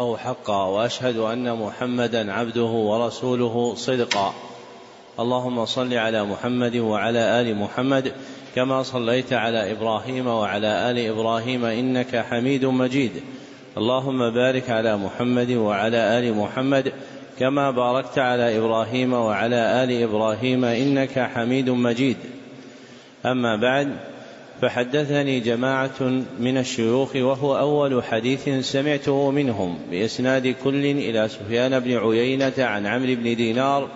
الله حقا وأشهد أن محمدا عبده ورسوله صدقا. اللهم صل على محمد وعلى آل محمد كما صليت على إبراهيم وعلى آل إبراهيم إنك حميد مجيد. اللهم بارك على محمد وعلى آل محمد كما باركت على إبراهيم وعلى آل إبراهيم إنك حميد مجيد. أما بعد فحدثني جماعة من الشيوخ وهو أول حديث سمعته منهم بإسناد كل إلى سفيان بن عيينة عن عمرو بن دينار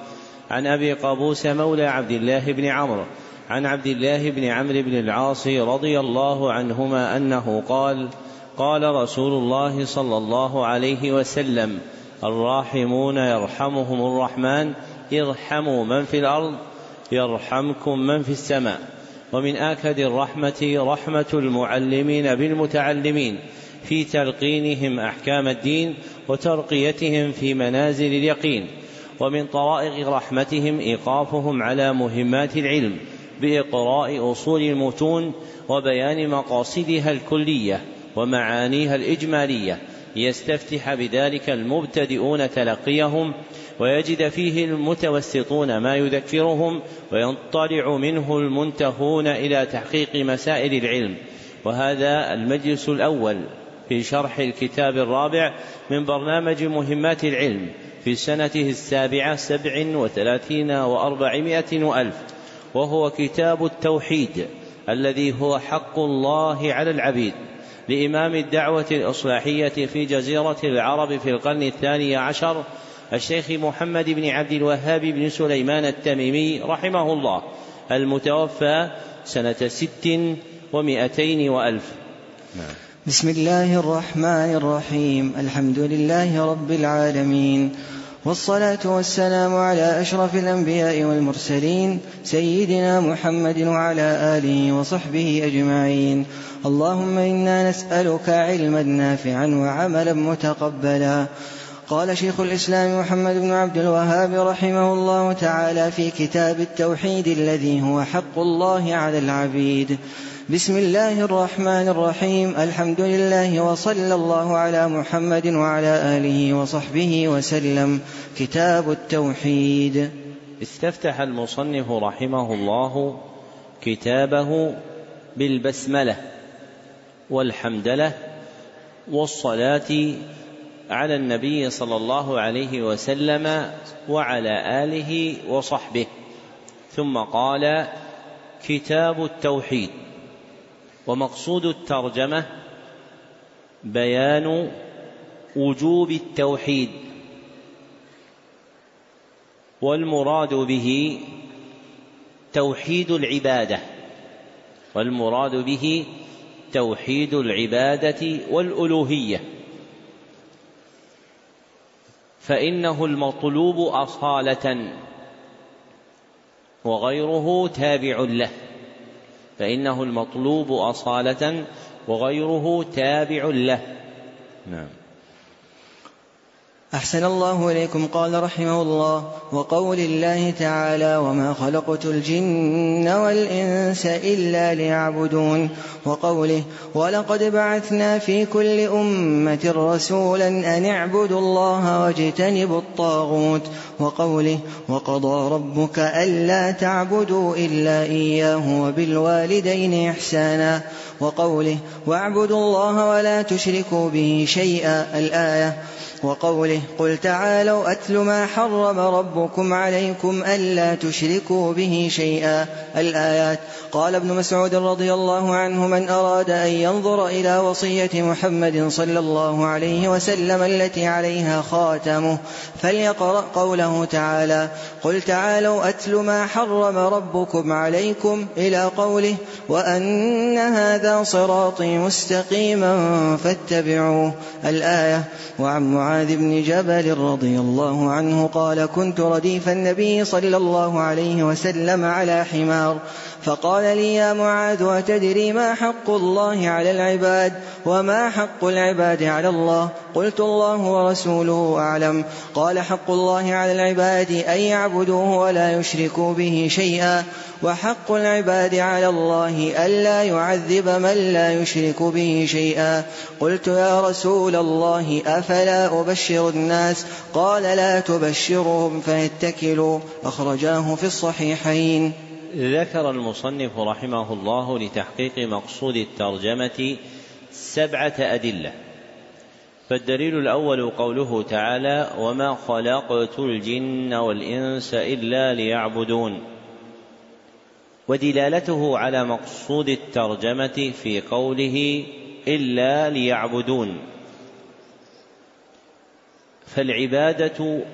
عن أبي قابوس مولى عبد الله بن عمرو عن عبد الله بن عمرو بن العاص رضي الله عنهما أنه قال قال رسول الله صلى الله عليه وسلم الراحمون يرحمهم الرحمن ارحموا من في الأرض يرحمكم من في السماء. ومن آكد الرحمة رحمة المعلمين بالمتعلمين في تلقينهم أحكام الدين وترقيتهم في منازل اليقين ومن طرائق رحمتهم إيقافهم على مهمات العلم بإقراء أصول المتون وبيان مقاصدها الكلية ومعانيها الإجمالية ليستفتح بذلك المبتدئون تلقيهم ويجد فيه المتوسطون ما يذكرهم وينطلع منه المنتهون إلى تحقيق مسائل العلم. وهذا المجلس الأول في شرح الكتاب الرابع من برنامج مهمات العلم في سنته السابعة سبع وثلاثين وأربعمائة وألف وهو كتاب التوحيد الذي هو حق الله على العبيد لإمام الدعوة الإصلاحية في جزيرة العرب في القرن الثاني عشر الشيخ محمد بن عبد الوهاب بن سليمان التميمي رحمه الله المتوفى سنة ست ومائتين وألف. نعم. بسم الله الرحمن الرحيم. الحمد لله رب العالمين والصلاة والسلام على أشرف الأنبياء والمرسلين سيدنا محمد وعلى آله وصحبه أجمعين. اللهم إنا نسألك علما نافعا وعملا متقبلا. قال شيخ الإسلام محمد بن عبد الوهاب رحمه الله تعالى في كتاب التوحيد الذي هو حق الله على العبيد. بسم الله الرحمن الرحيم. الحمد لله وصلى الله على محمد وعلى آله وصحبه وسلم. كتاب التوحيد. استفتح المصنف رحمه الله كتابه بالبسملة والحمدلة والصلاة على النبي صلى الله عليه وسلم وعلى آله وصحبه. ثم قال كتاب التوحيد ومقصود الترجمة بيان وجوب التوحيد والمراد به توحيد العبادة والمراد به توحيد العبادة والألوهية. فإنه المطلوب أصالة وغيره تابع له. فإنه المطلوب أصالة وغيره تابع له. نعم. أحسن الله إليكم. قال رحمه الله وقول الله تعالى وما خلقت الجن والإنس إلا ليعبدون. وقوله ولقد بعثنا في كل أمة رسولا أن اعبدوا الله واجتنبوا الطاغوت. وقوله وقضى ربك ألا تعبدوا إلا إياه وبالوالدين إحسانا. وقوله واعبدوا الله ولا تشركوا به شيئا. الآية وقوله قل تعالوا أتل ما حرم ربكم عليكم ألا تشركوا به شيئا. الآيات. قال ابن مسعود رضي الله عنه من أراد أن ينظر إلى وصية محمد صلى الله عليه وسلم التي عليها خاتمه فليقرأ قوله تعالى قل تعالوا أتل ما حرم ربكم عليكم إلى قوله وأن هذا صراطي مستقيما فاتبعوه. الآية. وعن معاذ بن جبل رضي الله عنه قال كنت رديف النبي صلى الله عليه وسلم على حمار. فقال لي يا معاذ أتدري ما حق الله على العباد؟ وما حق العباد على الله؟ قلت الله ورسوله أعلم. قال حق الله على العباد أن يعبدوه ولا يشركوا به شيئا. وحق العباد على الله ألا يعذب من لا يشرك به شيئا. قلت يا رسول الله أفلا أبشر الناس؟ قال لا تبشرهم فيتكلوا. أخرجاه في الصحيحين. ذكر المصنف رحمه الله لتحقيق مقصود الترجمة سبعة أدلة. فالدليل الأول قوله تعالى وما خلقت الجن والإنس إلا ليعبدون ودلالته على مقصود الترجمة في قوله إلا ليعبدون. فالعبادة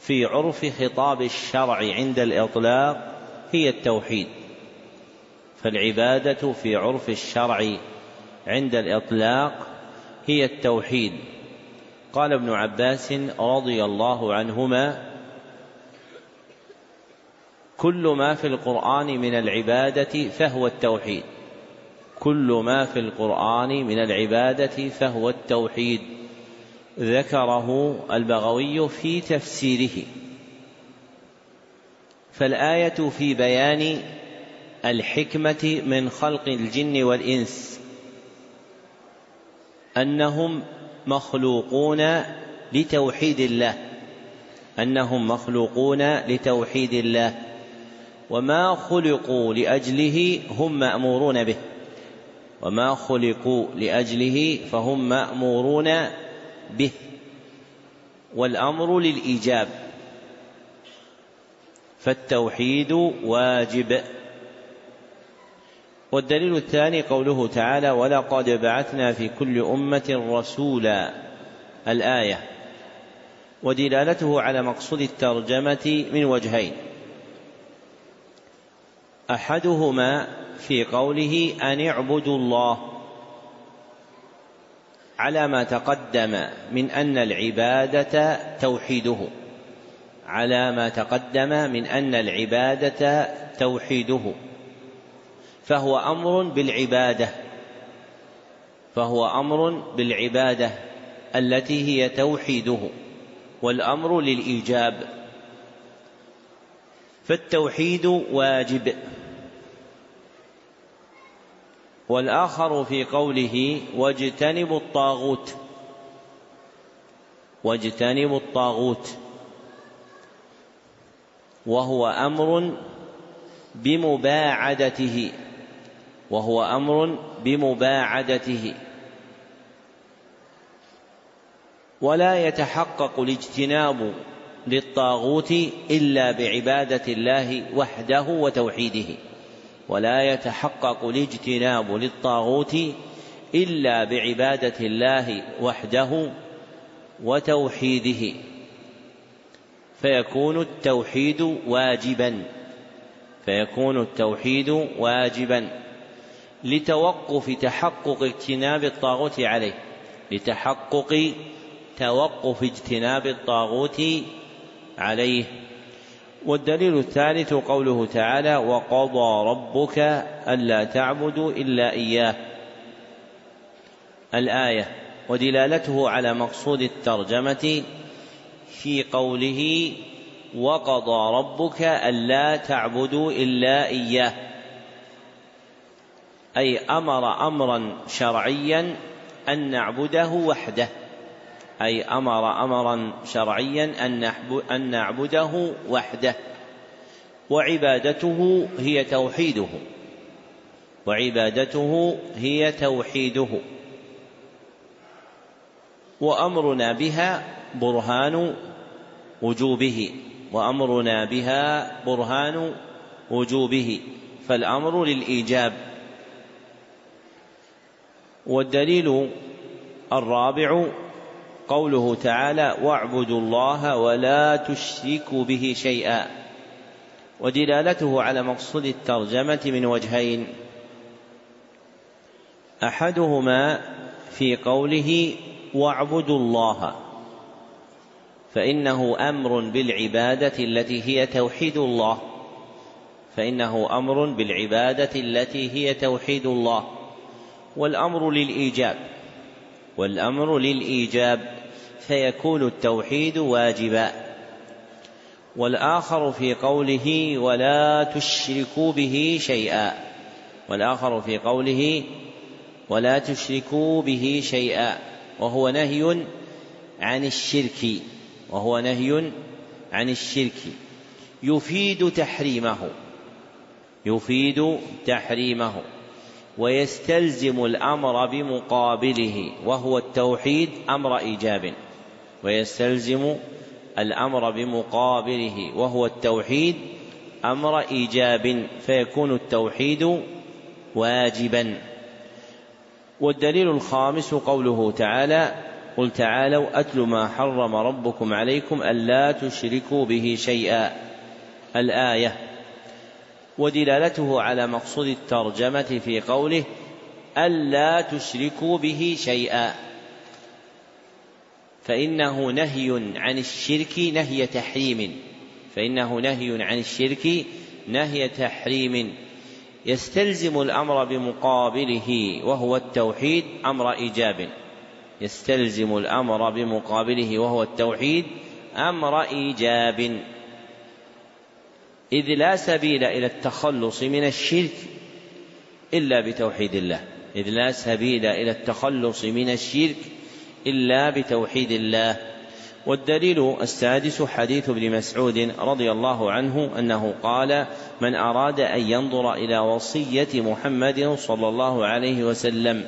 في عرف خطاب الشرع عند الإطلاق هي التوحيد. فالعبادة في عرف الشرع عند الإطلاق هي التوحيد. قال ابن عباس رضي الله عنهما كل ما في القرآن من العبادة فهو التوحيد. كل ما في القرآن من العبادة فهو التوحيد. ذكره البغوي في تفسيره. فالآية في بيان الحكمة من خلق الجن والإنس. أنهم مخلوقون لتوحيد الله. أنهم مخلوقون لتوحيد الله. وما خلقوا لأجله هم مأمورون به. وما خلقوا لأجله فهم مأمورون به. والأمر للإيجاب. فالتوحيد واجب. والدليل الثاني قوله تعالى ولقد بعثنا في كل أمة رسولا. الآية. ودلالته على مقصود الترجمة من وجهين. أحدهما في قوله أن اعبدوا الله على ما تقدم من أن العبادة توحيده على ما تقدم من أن العبادة توحيده فهو أمر بالعبادة فهو أمر بالعبادة التي هي توحيده والأمر للإيجاب. فالتوحيد واجب. والآخر في قوله واجتنبوا الطاغوت. واجتنبوا الطاغوت. وهو أمر بمباعدته. وهو أمر بمباعدته. ولا يتحقق الاجتناب للطاغوت إلا بعبادة الله وحده وتوحيده ولا يتحقق الاجتناب للطاغوت إلا بعبادة الله وحده وتوحيده. فيكون التوحيد واجبا فيكون التوحيد واجبا لتوقف تحقق اجتناب الطاغوت عليه لتحقق توقف اجتناب الطاغوت عليه. والدليل الثالث قوله تعالى وقضى ربك الا تعبدوا الا اياه. الآية ودلالته على مقصود الترجمة في قوله وقضى ربك الا تعبدوا الا اياه. أي أمر أمرا شرعيا أن نعبده وحده. أي أمر أمرا شرعيا أن نعبده وحده. وعبادته هي توحيده. وعبادته هي توحيده. وأمرنا بها برهان وجوبه. وأمرنا بها برهان وجوبه. فالأمر للإيجاب. والدليل الرابع قوله تعالى واعبدوا الله ولا تشركوا به شيئا. ودلالته على مقصود الترجمة من وجهين. أحدهما في قوله واعبدوا الله فإنه أمر بالعبادة التي هي توحيد الله. فإنه أمر بالعبادة التي هي توحيد الله. والأمر للإيجاب. والأمر للإيجاب. فيكون التوحيد واجبا. والآخر في قوله ولا تشركوا به شيئا. والآخر في قوله ولا تشركوا به شيئا. وهو نهي عن الشرك. وهو نهي عن الشرك. يفيد تحريمه. يفيد تحريمه. ويستلزم الأمر بمقابله. وهو التوحيد أمر إيجاب. ويستلزم الأمر بمقابله وهو التوحيد أمر إيجاب فيكون التوحيد واجبا. والدليل الخامس قوله تعالى قل تعالوا أتل ما حرم ربكم عليكم ألا تشركوا به شيئا. الآية. ودلالته على مقصود الترجمة في قوله ألا تشركوا به شيئا. فإنه نهي عن الشرك نهي تحريم. فإنه نهي عن الشرك نهي تحريم. يستلزم الأمر بمقابله وهو التوحيد أمر إيجاب. يستلزم الأمر بمقابله وهو التوحيد أمر إيجاب. إذ لا سبيل إلى التخلص من الشرك إلا بتوحيد الله. إذ لا سبيل إلى التخلص من الشرك إلا بتوحيد الله. والدليل السادس حديث ابن مسعود رضي الله عنه أنه قال من أراد أن ينظر إلى وصية محمد صلى الله عليه وسلم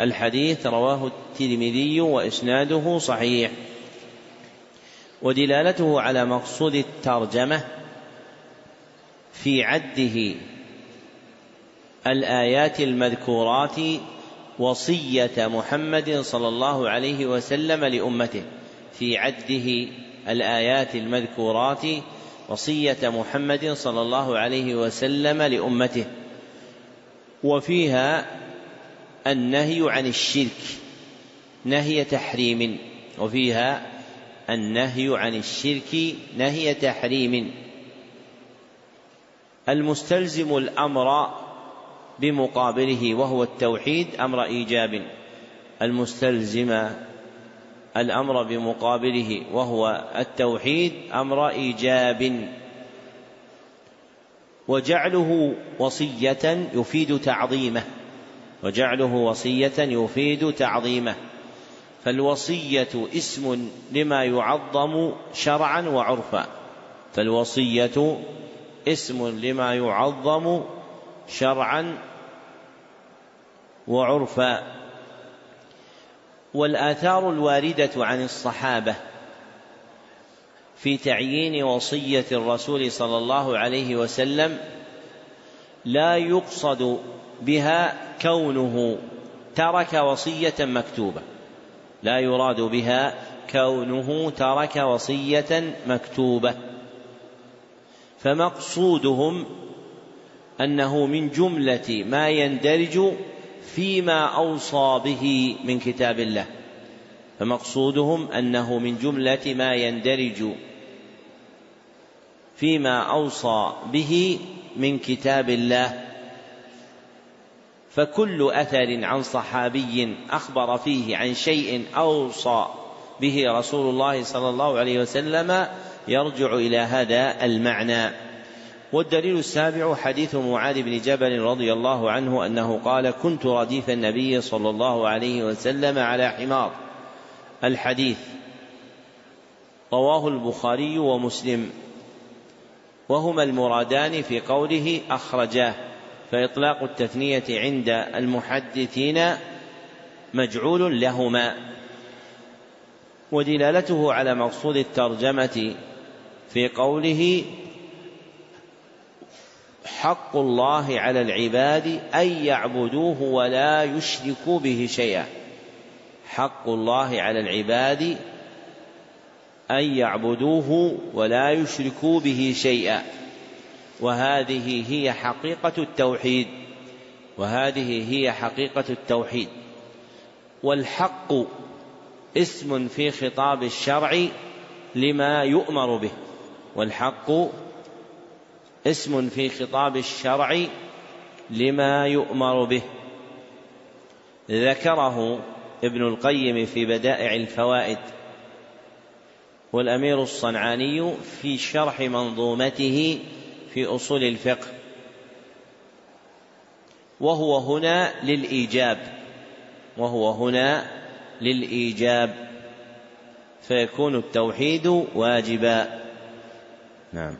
الحديث رواه الترمذي وإسناده صحيح. ودلالته على مقصود الترجمة في عده الآيات المذكورات وصية محمد صلى الله عليه وسلم لأمته في عده الآيات المذكورات وصية محمد صلى الله عليه وسلم لأمته. وفيها النهي عن الشرك نهي تحريم وفيها النهي عن الشرك نهي تحريم. المستلزم الأمر بمقابله وهو التوحيد أمر إيجاب. المستلزم الأمر بمقابله وهو التوحيد أمر إيجاب. وجعله وصية يفيد تعظيمه. وجعله وصية يفيد تعظيمه. فالوصية اسم لما يعظم شرعا وعرفا. فالوصية اسم لما يعظم شرعا وعرفا. والآثار الواردة عن الصحابة في تعيين وصية الرسول صلى الله عليه وسلم لا يقصد بها كونه ترك وصية مكتوبة. لا يراد بها كونه ترك وصية مكتوبة. فمقصودهم أنه من جملة ما يندرج فيما أوصى به من كتاب الله. فمقصودهم أنه من جملة ما يندرج فيما أوصى به من كتاب الله. فكل أثر عن صحابي أخبر فيه عن شيء أوصى به رسول الله صلى الله عليه وسلم يرجع إلى هذا المعنى. والدليل السابع حديث معاذ بن جبل رضي الله عنه أنه قال كنت رديف النبي صلى الله عليه وسلم على حمار. الحديث رواه البخاري ومسلم. وهما المرادان في قوله أخرجاه فإطلاق التثنية عند المحدثين مجعول لهما. ودلالته على مقصود الترجمة في قوله حق الله على العباد أن يعبدوه ولا يشركوا به شيئا. حق الله على العباد أن يعبدوه ولا يشركوا به شيئا. وهذه هي حقيقة التوحيد. وهذه هي حقيقة التوحيد. والحق اسم في خطاب الشرع لما يؤمر به. والحق اسم في خطاب الشرع لما يؤمر به. ذكره ابن القيم في بدائع الفوائد. والأمير الصنعاني في شرح منظومته في أصول الفقه. وهو هنا للإيجاب. وهو هنا للإيجاب. فيكون التوحيد واجبا. نعم.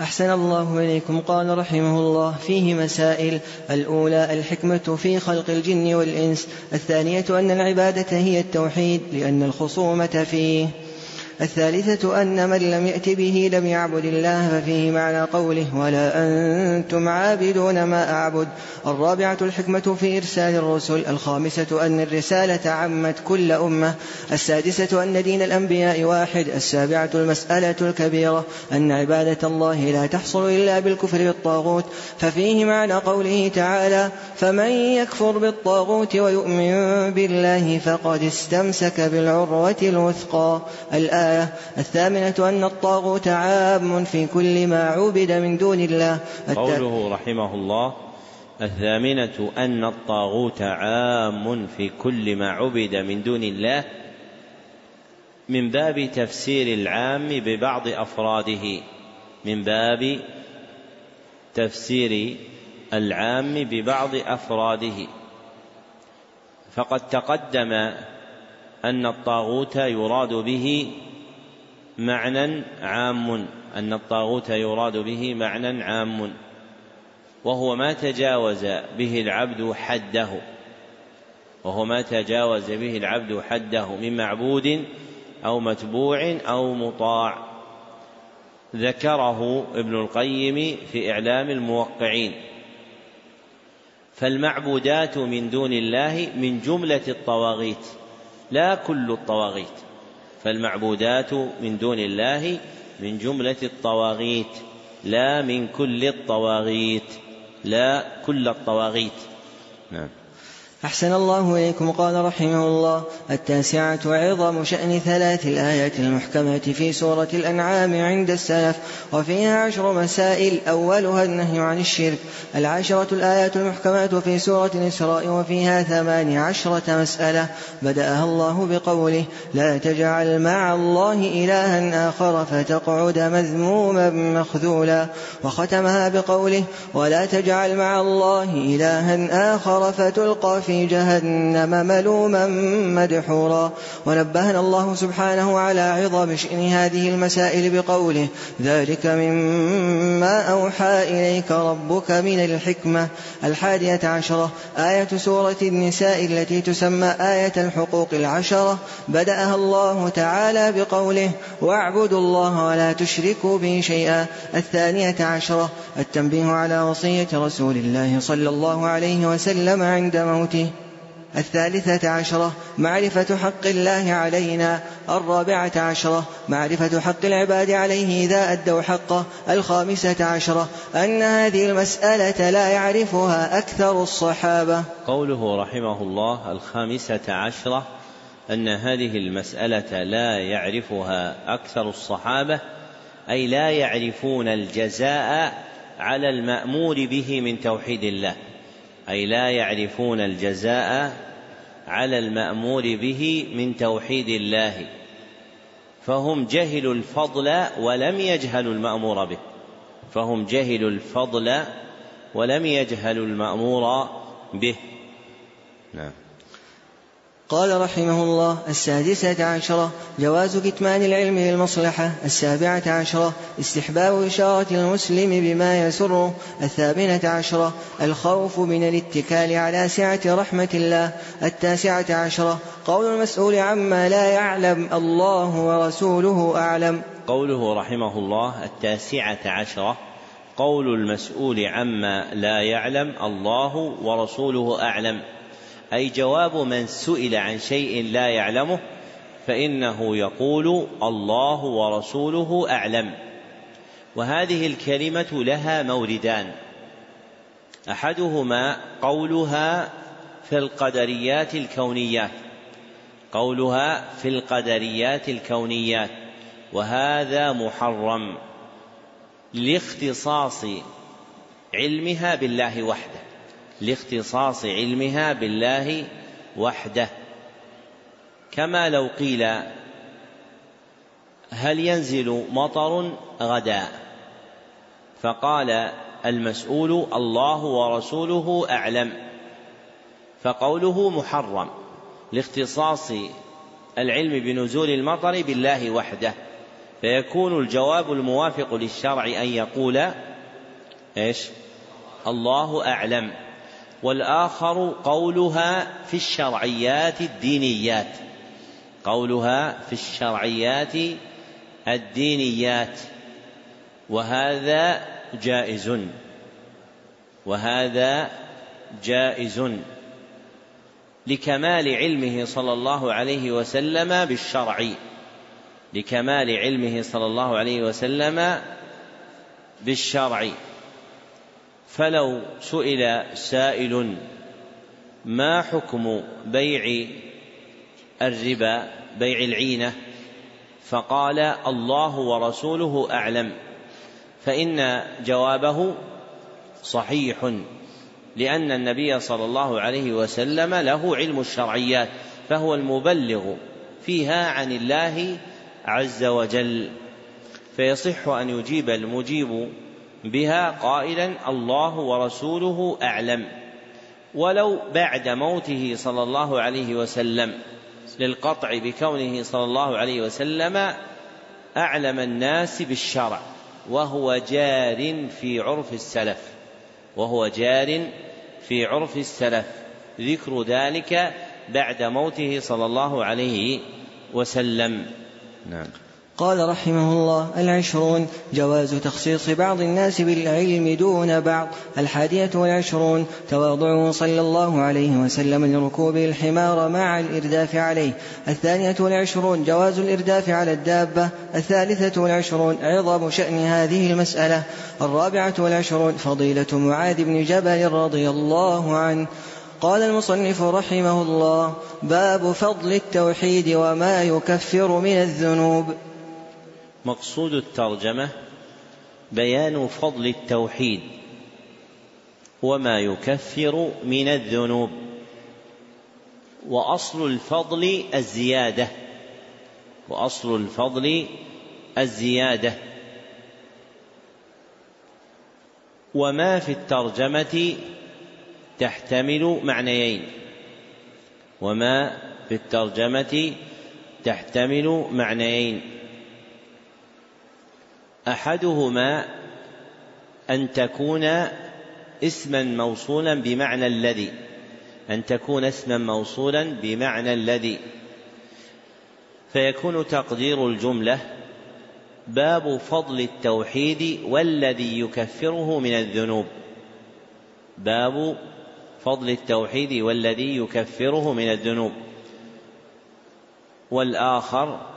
أحسن الله إليكم. قال رحمه الله فيه مسائل الأولى الحكمة في خلق الجن والإنس الثانية أن العبادة هي التوحيد لأن الخصومة فيه. الثالثة أن من لم يأت به لم يعبد الله ففيه معنى قوله ولا أنتم عابدون ما أعبد الرابعة الحكمة في إرسال الرسل الخامسة أن الرسالة عمت كل أمة السادسة أن دين الأنبياء واحد السابعة المسألة الكبيرة أن عبادة الله لا تحصل إلا بالكفر بالطاغوت ففيه معنى قوله تعالى فمن يكفر بالطاغوت ويؤمن بالله فقد استمسك بالعروة الوثقى. الآية الثامنة أن الطاغوت عام في كل ما عبد من دون الله. قوله رحمه الله الثامنة أن الطاغوت عام في كل ما عبد من دون الله من باب تفسير العام ببعض أفراده. من باب تفسير العام ببعض أفراده. فقد تقدم أن الطاغوت يراد به معنى عام أن الطاغوت يراد به معنى عام. وهو ما تجاوز به العبد حده. وهو ما تجاوز به العبد حده من معبود أو متبوع أو مطاع. ذكره ابن القيم في إعلام الموقعين. فالمعبودات من دون الله من جملة الطواغيت لا كل الطواغيت. فالمعبودات من دون الله من جملة الطواغيت لا من كل الطواغيت لا كل الطواغيت. نعم. أحسن الله إليكم قال رحمه الله. التاسعة عظم شأن ثلاث الآيات المحكمة في سورة الأنعام عند السلف وفيها عشر مسائل أولها النهي عن الشرك. العشرة الآيات المحكمات في سورة الإسراء وفيها ثمان عشرة مسألة. بدأها الله بقوله لا تجعل مع الله إلها آخر فتقعد مذموما مخذولا. وختمها بقوله ولا تجعل مع الله إلها آخر فتلقى في في جهنم ملوما مدحورا. ونبهنا الله سبحانه على عظم شأن هذه المسائل بقوله ذلك مما أوحى إليك ربك من الحكمة. الحادية عشرة آية سورة النساء التي تسمى آية الحقوق العشرة. بدأها الله تعالى بقوله واعبدوا الله ولا تشركوا به شيئا. الثانية عشرة التنبيه على وصية رسول الله صلى الله عليه وسلم عند موته. الثالثة عشرة معرفة حق الله علينا. الرابعة عشرة معرفة حق العباد عليه إذا أدوا حقه. الخامسة عشرة أن هذه المسألة لا يعرفها أكثر الصحابة. قوله رحمه الله الخامسة عشرة أن هذه المسألة لا يعرفها أكثر الصحابة أي لا يعرفون الجزاء على المأمور به من توحيد الله. أي لا يعرفون الجزاء على المأمور به من توحيد الله. فهم جهلوا الفضل ولم يجهلوا المأمور به. فهم جهلوا الفضل ولم يجهلوا المأمور به. نعم. قال رحمه الله السادسة عشرة جواز كتمان العلم للمصلحة السابعة عشرة استحباب إشارة المسلم بما يسره الثامنة عشرة الخوف من الاتكال على سعة رحمة الله التاسعة عشرة قول المسؤول عما لا يعلم الله ورسوله أعلم. قوله رحمه الله التاسعة عشرة قول المسؤول عما لا يعلم الله ورسوله أعلم. أي جواب من سئل عن شيء لا يعلمه فإنه يقول الله ورسوله أعلم. وهذه الكلمة لها موردان. أحدهما قولها في القدريات الكونيات قولها في القدريات الكونيات وهذا محرم لاختصاص علمها بالله وحده. لاختصاص علمها بالله وحده. كما لو قيل هل ينزل مطر غدا؟ فقال المسؤول الله ورسوله أعلم. فقوله محرم لاختصاص العلم بنزول المطر بالله وحده. فيكون الجواب الموافق للشرع أن يقول إيش؟ الله أعلم. والآخر قولها في الشرعيات الدينيات. قولها في الشرعيات الدينيات. وهذا جائز. وهذا جائز. لكمال علمه صلى الله عليه وسلم بالشرع. لكمال علمه صلى الله عليه وسلم بالشرع. فلو سئل سائل ما حكم بيع الربا بيع العينة؟ فقال الله ورسوله أعلم فإن جوابه صحيح لأن النبي صلى الله عليه وسلم له علم الشرعيات فهو المبلغ فيها عن الله عز وجل. فيصح أن يجيب المجيب بها قائلا الله ورسوله أعلم. ولو بعد موته صلى الله عليه وسلم للقطع بكونه صلى الله عليه وسلم أعلم الناس بالشرع وهو جار في عرف السلف وهو جار في عرف السلف. ذكر ذلك بعد موته صلى الله عليه وسلم. نعم. قال رحمه الله العشرون جواز تخصيص بعض الناس بالعلم دون بعض الحادية والعشرون تواضعه صلى الله عليه وسلم لركوب الحمار مع الإرداف عليه الثانية والعشرون جواز الإرداف على الدابة الثالثة والعشرون عظم شأن هذه المسألة الرابعة والعشرون فضيلة معاذ بن جبل رضي الله عنه. قال المصنف رحمه الله باب فضل التوحيد وما يكفر من الذنوب. مقصود الترجمة بيان فضل التوحيد وما يكفر من الذنوب وأصل الفضل الزيادة وأصل الفضل الزيادة وما في الترجمة تحتمل معنيين وما في الترجمة تحتمل معنيين أحدهما أن تكون اسما موصولا بمعنى الذي أن تكون اسما موصولا بمعنى الذي. فيكون تقدير الجملة باب فضل التوحيد والذي يكفره من الذنوب. باب فضل التوحيد والذي يكفره من الذنوب. والآخر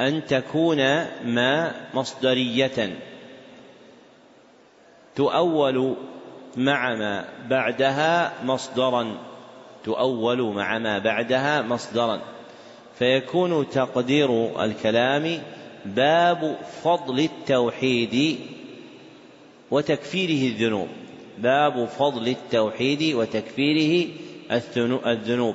أن تكون ما مصدرية. تؤول مع ما بعدها مصدرا. تؤول مع ما بعدها مصدرا. فيكون تقدير الكلام باب فضل التوحيد وتكفيره الذنوب. باب فضل التوحيد وتكفيره الذنوب.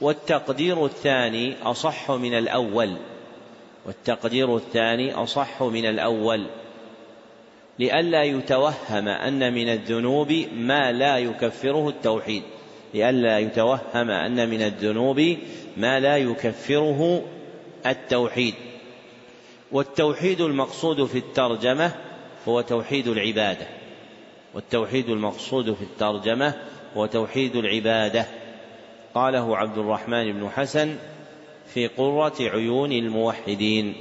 والتقدير الثاني أصح من الأول. والتقدير الثاني أصح من الأول. لئلا يتوهم أن من الذنوب ما لا يكفره التوحيد. لئلا يتوهم أن من الذنوب ما لا يكفره التوحيد. والتوحيد المقصود في الترجمة هو توحيد العبادة. والتوحيد المقصود في الترجمة هو توحيد العبادة. قاله عبد الرحمن بن حسن في قرة عيون الموحدين.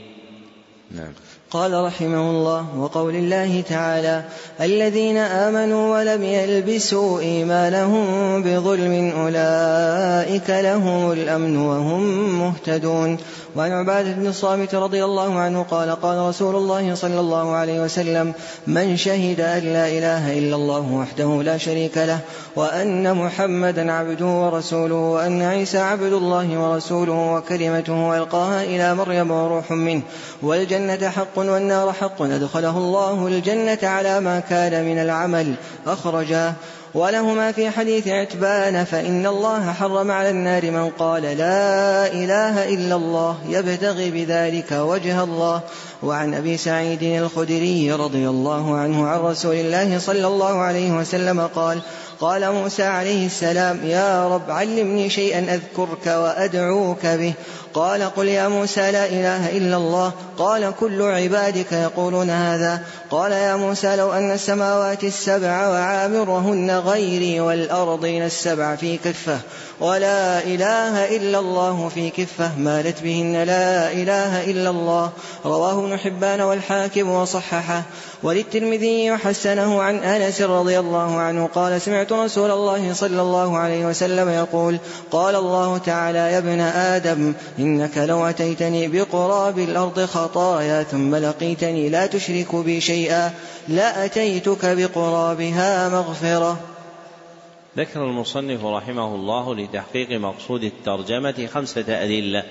نعم. قال رحمه الله وقول الله تعالى الذين آمنوا ولم يلبسوا إيمانهم بظلم أولئك لهم الأمن وهم مهتدون. وعن عبادة بن الصامت رضي الله عنه قال قال رسول الله صلى الله عليه وسلم من شهد أن لا إله إلا الله وحده لا شريك له وأن محمدا عبده ورسوله وأن عيسى عبد الله ورسوله وكلمته ألقاها إلى مريم وروح منه والجنة حق والنار حق أدخله الله الجنة على ما كان من العمل أخرجاه ولهما في حديث عتبان فإن الله حرم على النار من قال لا إله إلا الله يبتغي بذلك وجه الله. وعن أبي سعيد الخدري رضي الله عنه عن رسول الله صلى الله عليه وسلم قال قال موسى عليه السلام يا رب علمني شيئا أذكرك وأدعوك به. قال قل يا موسى لا إله إلا الله. قال كل عبادك يقولون هذا. قال يا موسى لو أن السماوات السبع وعامرهن غيري والأرضين السبع في كفة. ولا إله إلا الله في كفة. مالت بهن لا إله إلا الله. رواه ابن حبان والحاكم وصححه. وللترمذي وحسنه عن أنس رضي الله عنه قال سمعت رسول الله صلى الله عليه وسلم يقول قال الله تعالى يا ابن آدم إنك لو أتيتني بقراب الأرض خطايا ثم لقيتني لا تشرك بي شيئا لأتيتك بقرابها مغفرة. ذكر المصنف رحمه الله لتحقيق مقصود الترجمة خمسة أدلة.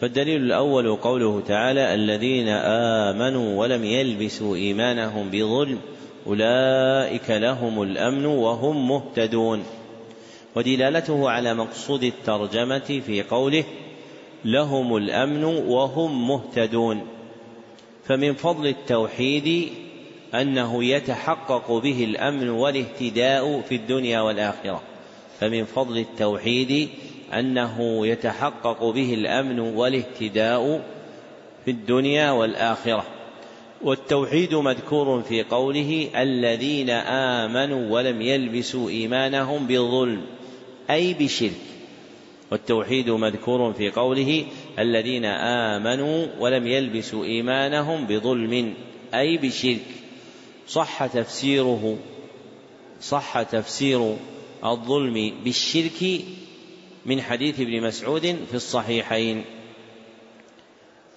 فالدليل الأول قوله تعالى الذين آمنوا ولم يلبسوا إيمانهم بظلم أولئك لهم الأمن وهم مهتدون. ودلالته على مقصود الترجمة في قوله لهم الأمن وهم مهتدون. فمن فضل التوحيد أنه يتحقق به الأمن والاهتداء في الدنيا والآخرة. فمن فضل التوحيد أنه يتحقق به الأمن والاهتداء في الدنيا والآخرة. والتوحيد مذكور في قوله الذين آمنوا ولم يلبسوا إيمانهم بظلم أي بشرك. والتوحيد مذكور في قوله الذين آمنوا ولم يلبسوا إيمانهم بظلم أي بشرك. صح تفسيره صح تفسير الظلم بالشرك من حديث ابن مسعود في الصحيحين.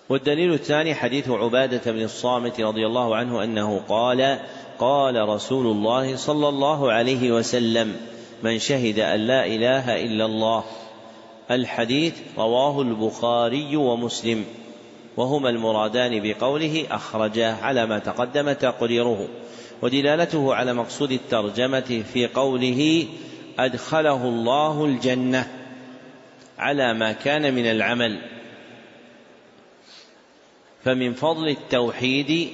والدليل الثاني حديث عبادة بن الصامت رضي الله عنه أنه قال قال رسول الله صلى الله عليه وسلم من شهد أن لا إله إلا الله الحديث رواه البخاري ومسلم وهما المرادان بقوله أخرجاه على ما تقدم تقريره ودلالته على مقصود الترجمة في قوله أدخله الله الجنة على ما كان من العمل. فمن فضل التوحيد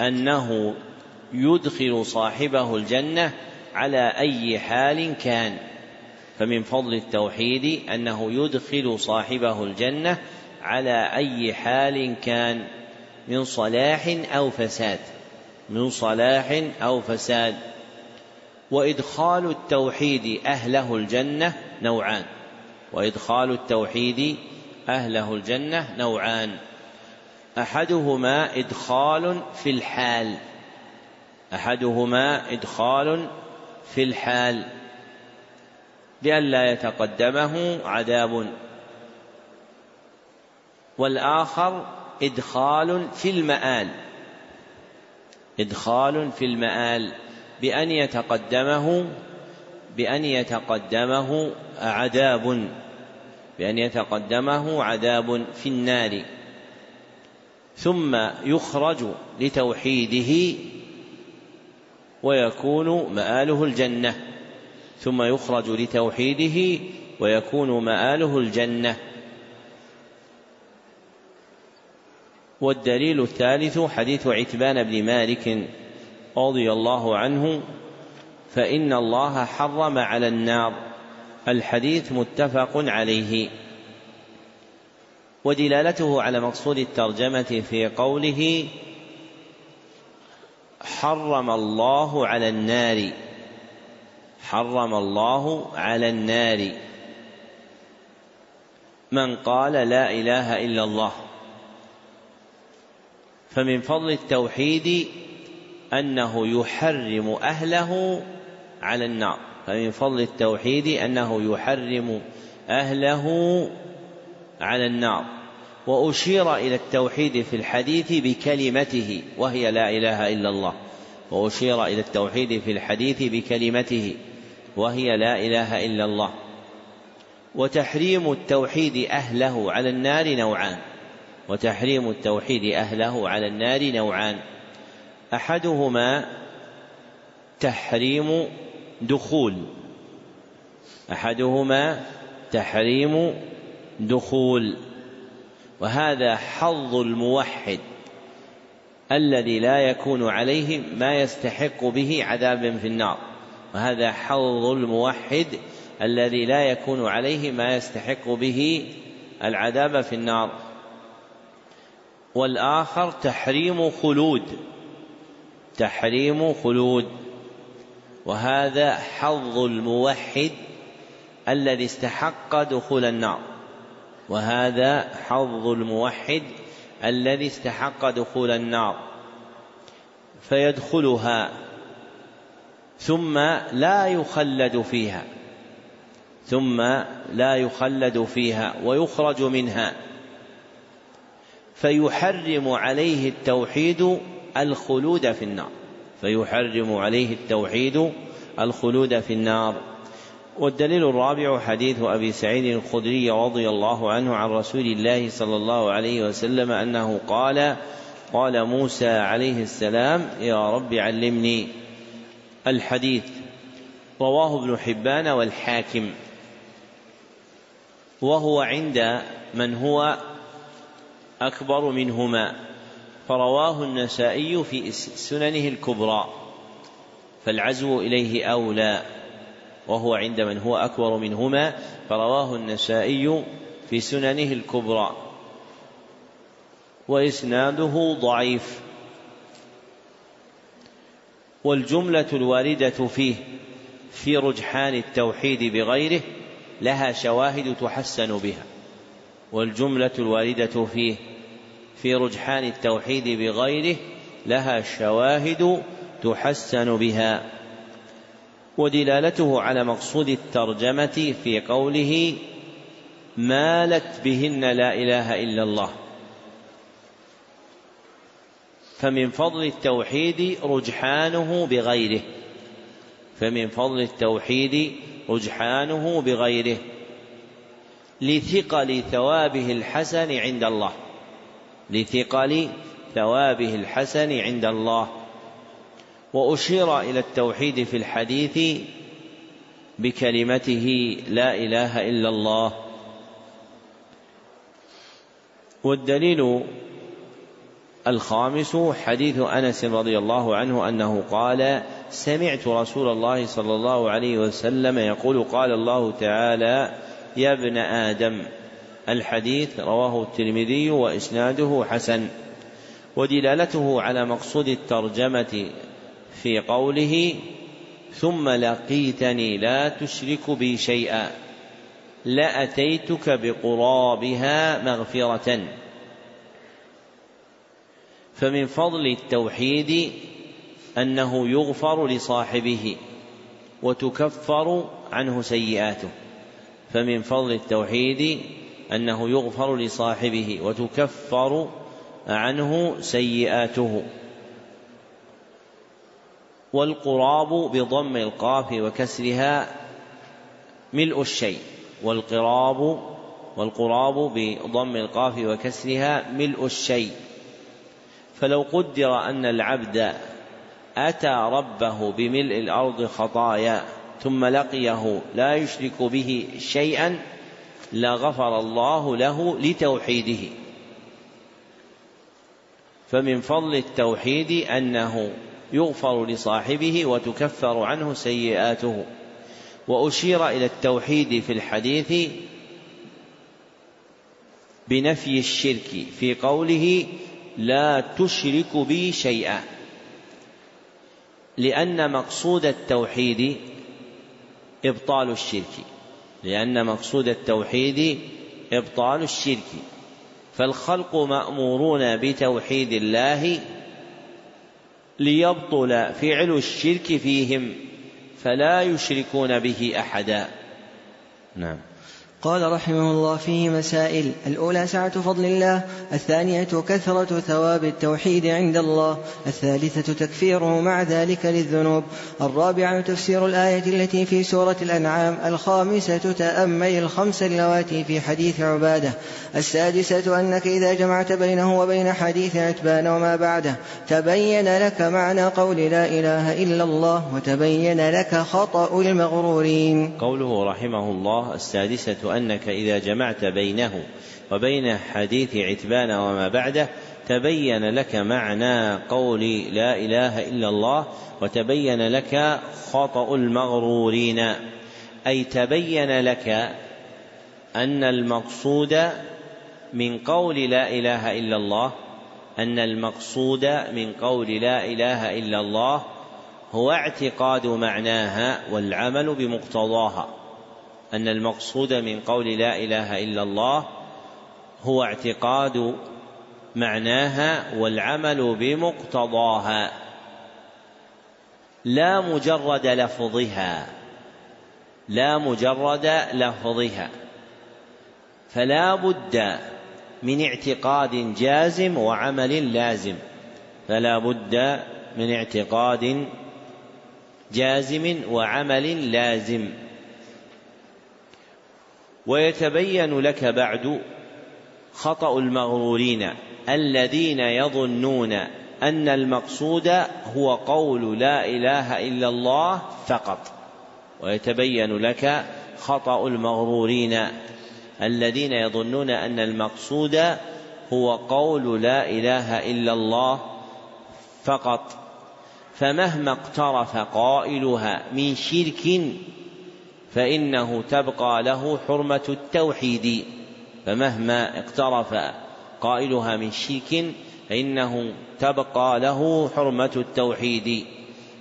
أنه يدخل صاحبه الجنة على أي حال كان. فمن فضل التوحيد أنه يدخل صاحبه الجنة على أي حال كان من صلاح أو فساد من صلاح أو فساد. وإدخال التوحيد أهله الجنة نوعان. وإدخال التوحيد أهله الجنة نوعان. أحدهما إدخال في الحال. أحدهما إدخال في الحال. لئلا يتقدمه عذاب. والآخر إدخال في المآل. إدخال في المآل. بأن يتقدمه بأن يتقدمه عذاب. بأن يتقدمه عذاب في النار. ثم يخرج لتوحيده ويكون مآله الجنة. ثم يخرج لتوحيده ويكون مآله الجنة. والدليل الثالث حديث عتبان بن مالك رضي الله عنه فإن الله حرم على النار. الحديث متفق عليه. ودلالته على مقصود الترجمة في قوله حرم الله على النار. حرم الله على النار. من قال لا إله إلا الله. فمن فضل التوحيد أنه يحرم أهله على النار. فمن فضل التوحيد أنه يحرم أهله على النار. وأشير إلى التوحيد في الحديث بكلمته وهي لا إله إلا الله. وأشير إلى التوحيد في الحديث بكلمته. وهي لا إله إلا الله. وتحريم التوحيد أهله على النار نوعان. وتحريم التوحيد أهله على النار نوعان. أحدهما تحريم دخول. أحدهما تحريم دخول. وهذا حظ الموحد الذي لا يكون عليه ما يستحق به عذابا في النار. وهذا حظ الموحد الذي لا يكون عليه ما يستحق به العذاب في النار. والآخر تحريم خلود تحريم خلود. وهذا حظ الموحد الذي استحق دخول النار. وهذا حظ الموحد الذي استحق دخول النار. فيدخلها ثم لا يخلد فيها. ثم لا يخلد فيها ويخرج منها. فيحرم عليه التوحيد الخلود في النار. فيحرم عليه التوحيد الخلود في النار. والدليل الرابع حديث أبي سعيد الخدري رضي الله عنه عن رسول الله صلى الله عليه وسلم أنه قال قال موسى عليه السلام يا رب علمني الحديث. رواه ابن حبان والحاكم. وهو عند من هو أكبر منهما. فرواه النسائي في سننه الكبرى. فالعزو إليه أولى. وهو عند من هو أكبر منهما. فرواه النسائي في سننه الكبرى. وإسناده ضعيف. والجملة الواردة فيه في رجحان التوحيد بغيره لها شواهد تحسن بها. والجملة الواردة فيه في رجحان التوحيد بغيره لها شواهد تحسن بها. ودلالته على مقصود الترجمة في قوله مالت بهن لا إله إلا الله. فمن فضل التوحيد رجحانه بغيره. فمن فضل التوحيد رجحانه بغيره. لثقل ثوابه الحسن عند الله. لثقل ثوابه الحسن عند الله. وأشير إلى التوحيد في الحديث بكلمته لا إله إلا الله. والدليل الخامس حديث أنس رضي الله عنه أنه قال سمعت رسول الله صلى الله عليه وسلم يقول قال الله تعالى يا ابن آدم. الحديث رواه الترمذي وإسناده حسن. ودلالته على مقصود الترجمة في قوله ثم لقيتني لا تشرك بي شيئا. لأتيتك بقرابها مغفرة. فمن فضل التوحيد أنه يغفر لصاحبه وتكفر عنه سيئاته. فمن فضل التوحيد أنه يغفر لصاحبه وتكفر عنه سيئاته. والقراب بضم القاف وكسرها ملء الشيء والقراب والقراب بضم القاف وكسرها ملء الشيء. فلو قدر أن العبد أتى ربه بملء الأرض خطايا ثم لقيه لا يشرك به شيئا لغفر الله له لتوحيده. فمن فضل التوحيد أنه يغفر لصاحبه وتكفر عنه سيئاته. وأشير إلى التوحيد في الحديث بنفي الشرك في قوله لا تشرك بي شيئا. لأن مقصود التوحيد إبطال الشرك. لأن مقصود التوحيد إبطال الشرك. فالخلق مأمورون بتوحيد الله ليبطل فعل الشرك فيهم فلا يشركون به أحدا. نعم. قال رحمه الله فيه مسائل الأولى سعة فضل الله الثانية كثرة ثواب التوحيد عند الله الثالثة تكفيره مع ذلك للذنوب الرابعة تفسير الآية التي في سورة الأنعام الخامسة تأمل الخمس اللواتي في حديث عبادة السادسة أنك إذا جمعت بينه وبين حديث عتبان وما بعده تبين لك معنى قول لا إله إلا الله وتبين لك خطأ المغرورين. قوله رحمه الله السادسة أنك إذا جمعت بينه وبين حديث عتبان وما بعده تبين لك معنى قول لا إله إلا الله وتبين لك خطأ المغرورين. أي تبين لك أن المقصود من قول لا إله إلا الله أن المقصود من قول لا إله إلا الله هو اعتقاد معناها والعمل بمقتضاها. أن المقصود من قول لا إله إلا الله هو اعتقاد معناها والعمل بمقتضاها لا مجرد لفظها لا مجرد لفظها فلا بد من اعتقاد جازم وعمل لازم فلا بد من اعتقاد جازم وعمل لازم. ويتبين لك بعد خطأ المغرورين الذين يظنون أن المقصود هو قول لا إله إلا الله فقط. ويتبين لك خطأ المغرورين الذين يظنون أن المقصود هو قول لا إله إلا الله فقط. فمهما اقترف قائلها من شرك فإنه تبقى له حرمة التوحيد فمهما اقترف قائلها من شرك فإنه تبقى له حرمة التوحيد.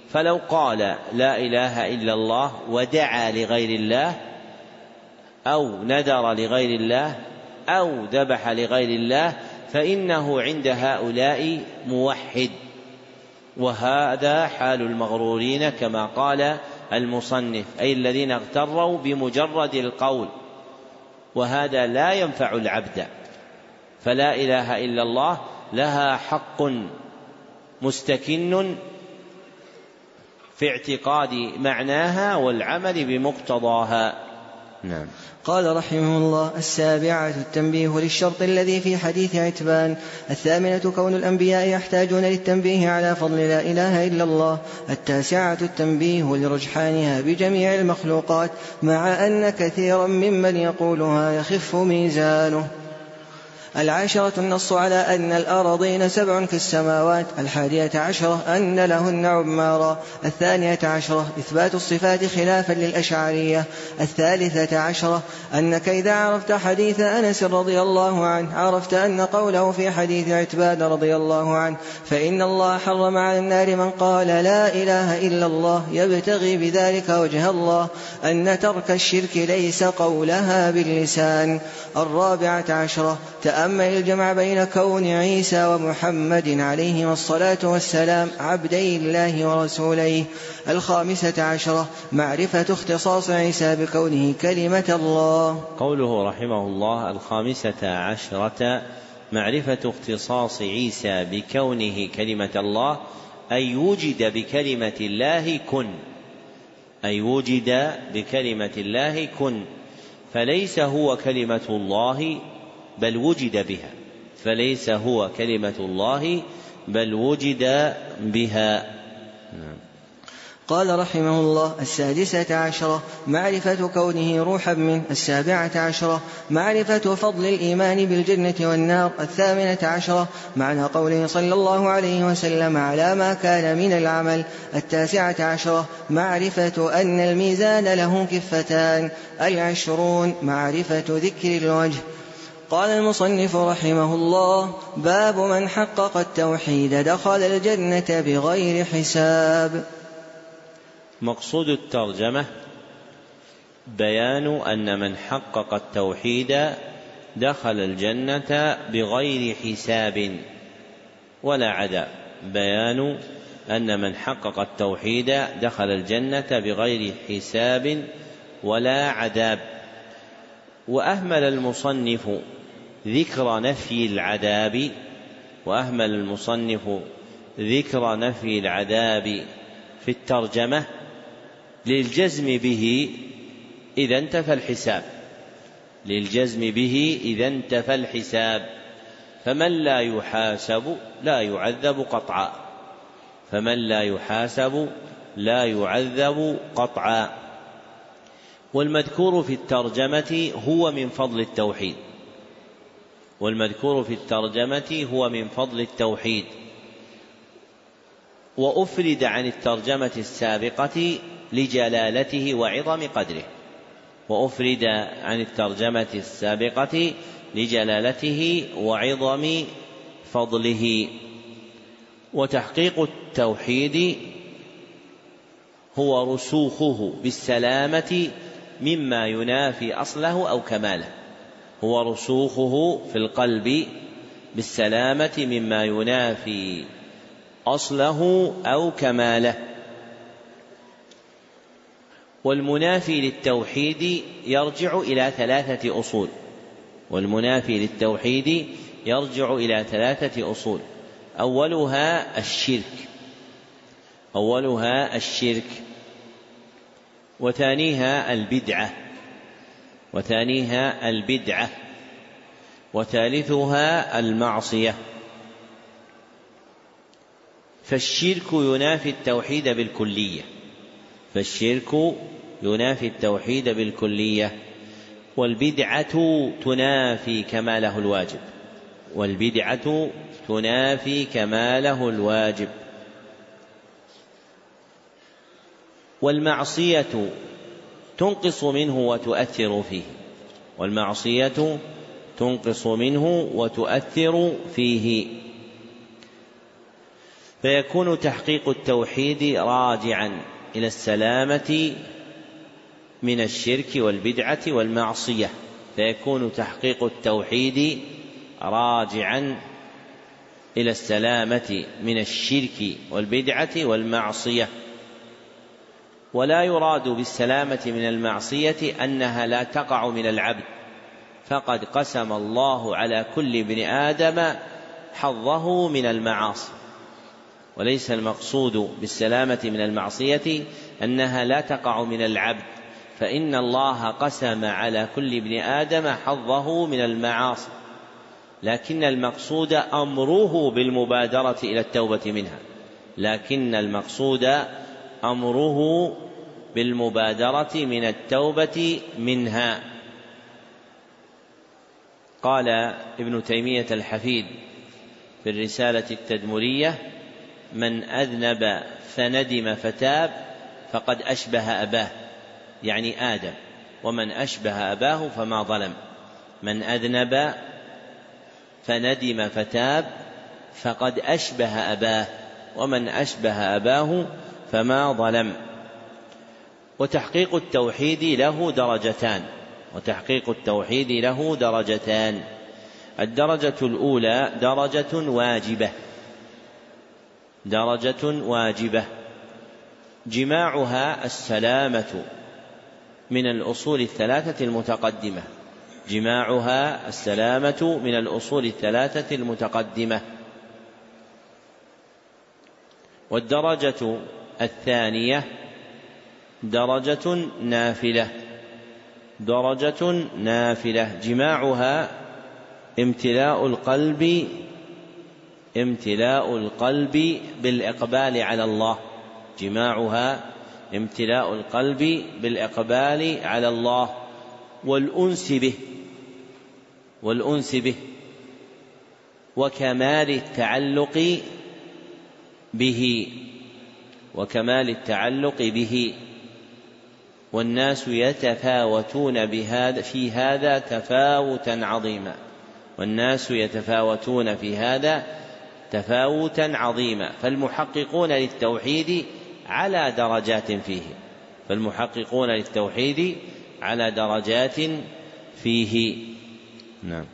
فلو قال لا إله إلا الله ودعا لغير الله أو نذر لغير الله أو ذبح لغير الله فإنه عند هؤلاء موحد. وهذا حال المغرورين كما قال المصنف أي الذين اغتروا بمجرد القول. وهذا لا ينفع العبد. فلا إله إلا الله لها حق مستكن في اعتقاد معناها والعمل بمقتضاها. نعم. قال رحمه الله السابعة التنبيه للشرط الذي في حديث عتبان. الثامنة كون الأنبياء يحتاجون للتنبيه على فضل لا إله إلا الله. التاسعة التنبيه لرجحانها بجميع المخلوقات مع أن كثيرا ممن يقولها يخف ميزانه. العاشرة النص على أن الأراضين سبع كالسماوات الحادية عشرة أن لهن عمارا الثانية عشرة إثبات الصفات خلافا للأشعرية الثالثة عشرة أنك إذا عرفت حديث أنس رضي الله عنه عرفت أن قوله في حديث عتبان رضي الله عنه فإن الله حرم على النار من قال لا إله إلا الله يبتغي بذلك وجه الله أن ترك الشرك ليس قولها باللسان. الرابعة عشرة تأمل الجمع بين كون عيسى ومحمد عليهما الصلاة والسلام عبدي الله ورسوليه الخامسة عشرة معرفة اختصاص عيسى بكونه كلمة الله. قوله رحمه الله الخامسة عشرة معرفة اختصاص عيسى بكونه كلمة الله أي وجد بكلمة الله كن. أي وجد بكلمة الله كن. فليس هو كلمة الله بل وجد بها فليس هو كلمة الله بل وجد بها. نعم. قال رحمه الله السادسة عشرة معرفة كونه روحا منه السابعة عشرة معرفة فضل الإيمان بالجنة والنار. الثامنة عشرة معنى قوله صلى الله عليه وسلم على ما كان من العمل. التاسعة عشرة معرفة أن الميزان له كفتان. العشرون معرفة ذكر الوجه. قال المصنف رحمه الله باب من حقق التوحيد دخل الجنة بغير حساب. مقصود الترجمة بيان أن من حقق التوحيد دخل الجنة بغير حساب. ولا عذاب بيان أن من حقق التوحيد دخل الجنة بغير حساب ولا عذاب. وأهمل المصنف ذكر نفي العذاب وأهمل المصنف ذكر نفي العذاب في الترجمة للجزم به إذا انتفى الحساب. للجزم به إذا انتفى الحساب. فمن لا يحاسب لا يعذب قطعا. فمن لا يحاسب لا يعذب قطعا. والمذكور في الترجمة هو من فضل التوحيد. والمذكور في الترجمة هو من فضل التوحيد. وأفرد عن الترجمة السابقة لجلالته وعظم قدره. وأفرد عن الترجمة السابقة لجلالته وعظم فضله. وتحقيق التوحيد هو رسوخه بالسلامة مما ينافي أصله أو كماله. هو رسوخه في القلب بالسلامة مما ينافي أصله أو كماله. والمنافي للتوحيد يرجع إلى ثلاثة أصول. والمنافي للتوحيد يرجع إلى ثلاثة أصول. أولها الشرك. أولها الشرك. وثانيها البدعة. وثانيها البدعة وثالثها المعصية. فالشرك ينافي التوحيد بالكلية. فالشرك ينافي التوحيد بالكلية. والبدعة تنافي كماله الواجب. والبدعة تنافي كماله الواجب. والمعصية تنقص منه وتؤثر فيه والمعصية تنقص منه وتؤثر فيه. فيكون تحقيق التوحيد راجعا إلى السلامة من الشرك والبدعة والمعصية. فيكون تحقيق التوحيد راجعا إلى السلامة من الشرك والبدعة والمعصية. ولا يراد بالسلامة من المعصية أنها لا تقع من العبد. فقد قسم الله على كل ابن آدم حظه من المعاصي. وليس المقصود بالسلامة من المعصية أنها لا تقع من العبد. فإن الله قسم على كل ابن آدم حظه من المعاصي. لكن المقصود أمره بالمبادرة إلى التوبة منها. لكن المقصود أمره بالمبادرة من التوبة منها. قال ابن تيمية الحفيد في الرسالة التدمرية من أذنب فندم فتاب فقد أشبه أباه. يعني آدم. ومن أشبه أباه فما ظلم. من أذنب فندم فتاب فقد أشبه أباه. ومن أشبه أباه فما ظلم. وتحقيق التوحيد له درجتان. وتحقيق التوحيد له درجتان. الدرجة الأولى درجة واجبة. درجة واجبة. جماعها السلامة من الأصول الثلاثة المتقدمة. جماعها السلامة من الأصول الثلاثة المتقدمة. والدرجة الثانية درجة نافلة. درجة نافلة. جماعها امتلاء القلب امتلاء القلب بالإقبال على الله. جماعها امتلاء القلب بالإقبال على الله. والأنس به والأنس به. وكمال التعلق به. وكمال التعلق به والناس يتفاوتون بهذا في هذا تفاوتا عظيما. والناس يتفاوتون في هذا تفاوتا عظيما. فالمحققون للتوحيد على درجات فيه. فالمحققون للتوحيد على درجات فيه. نعم.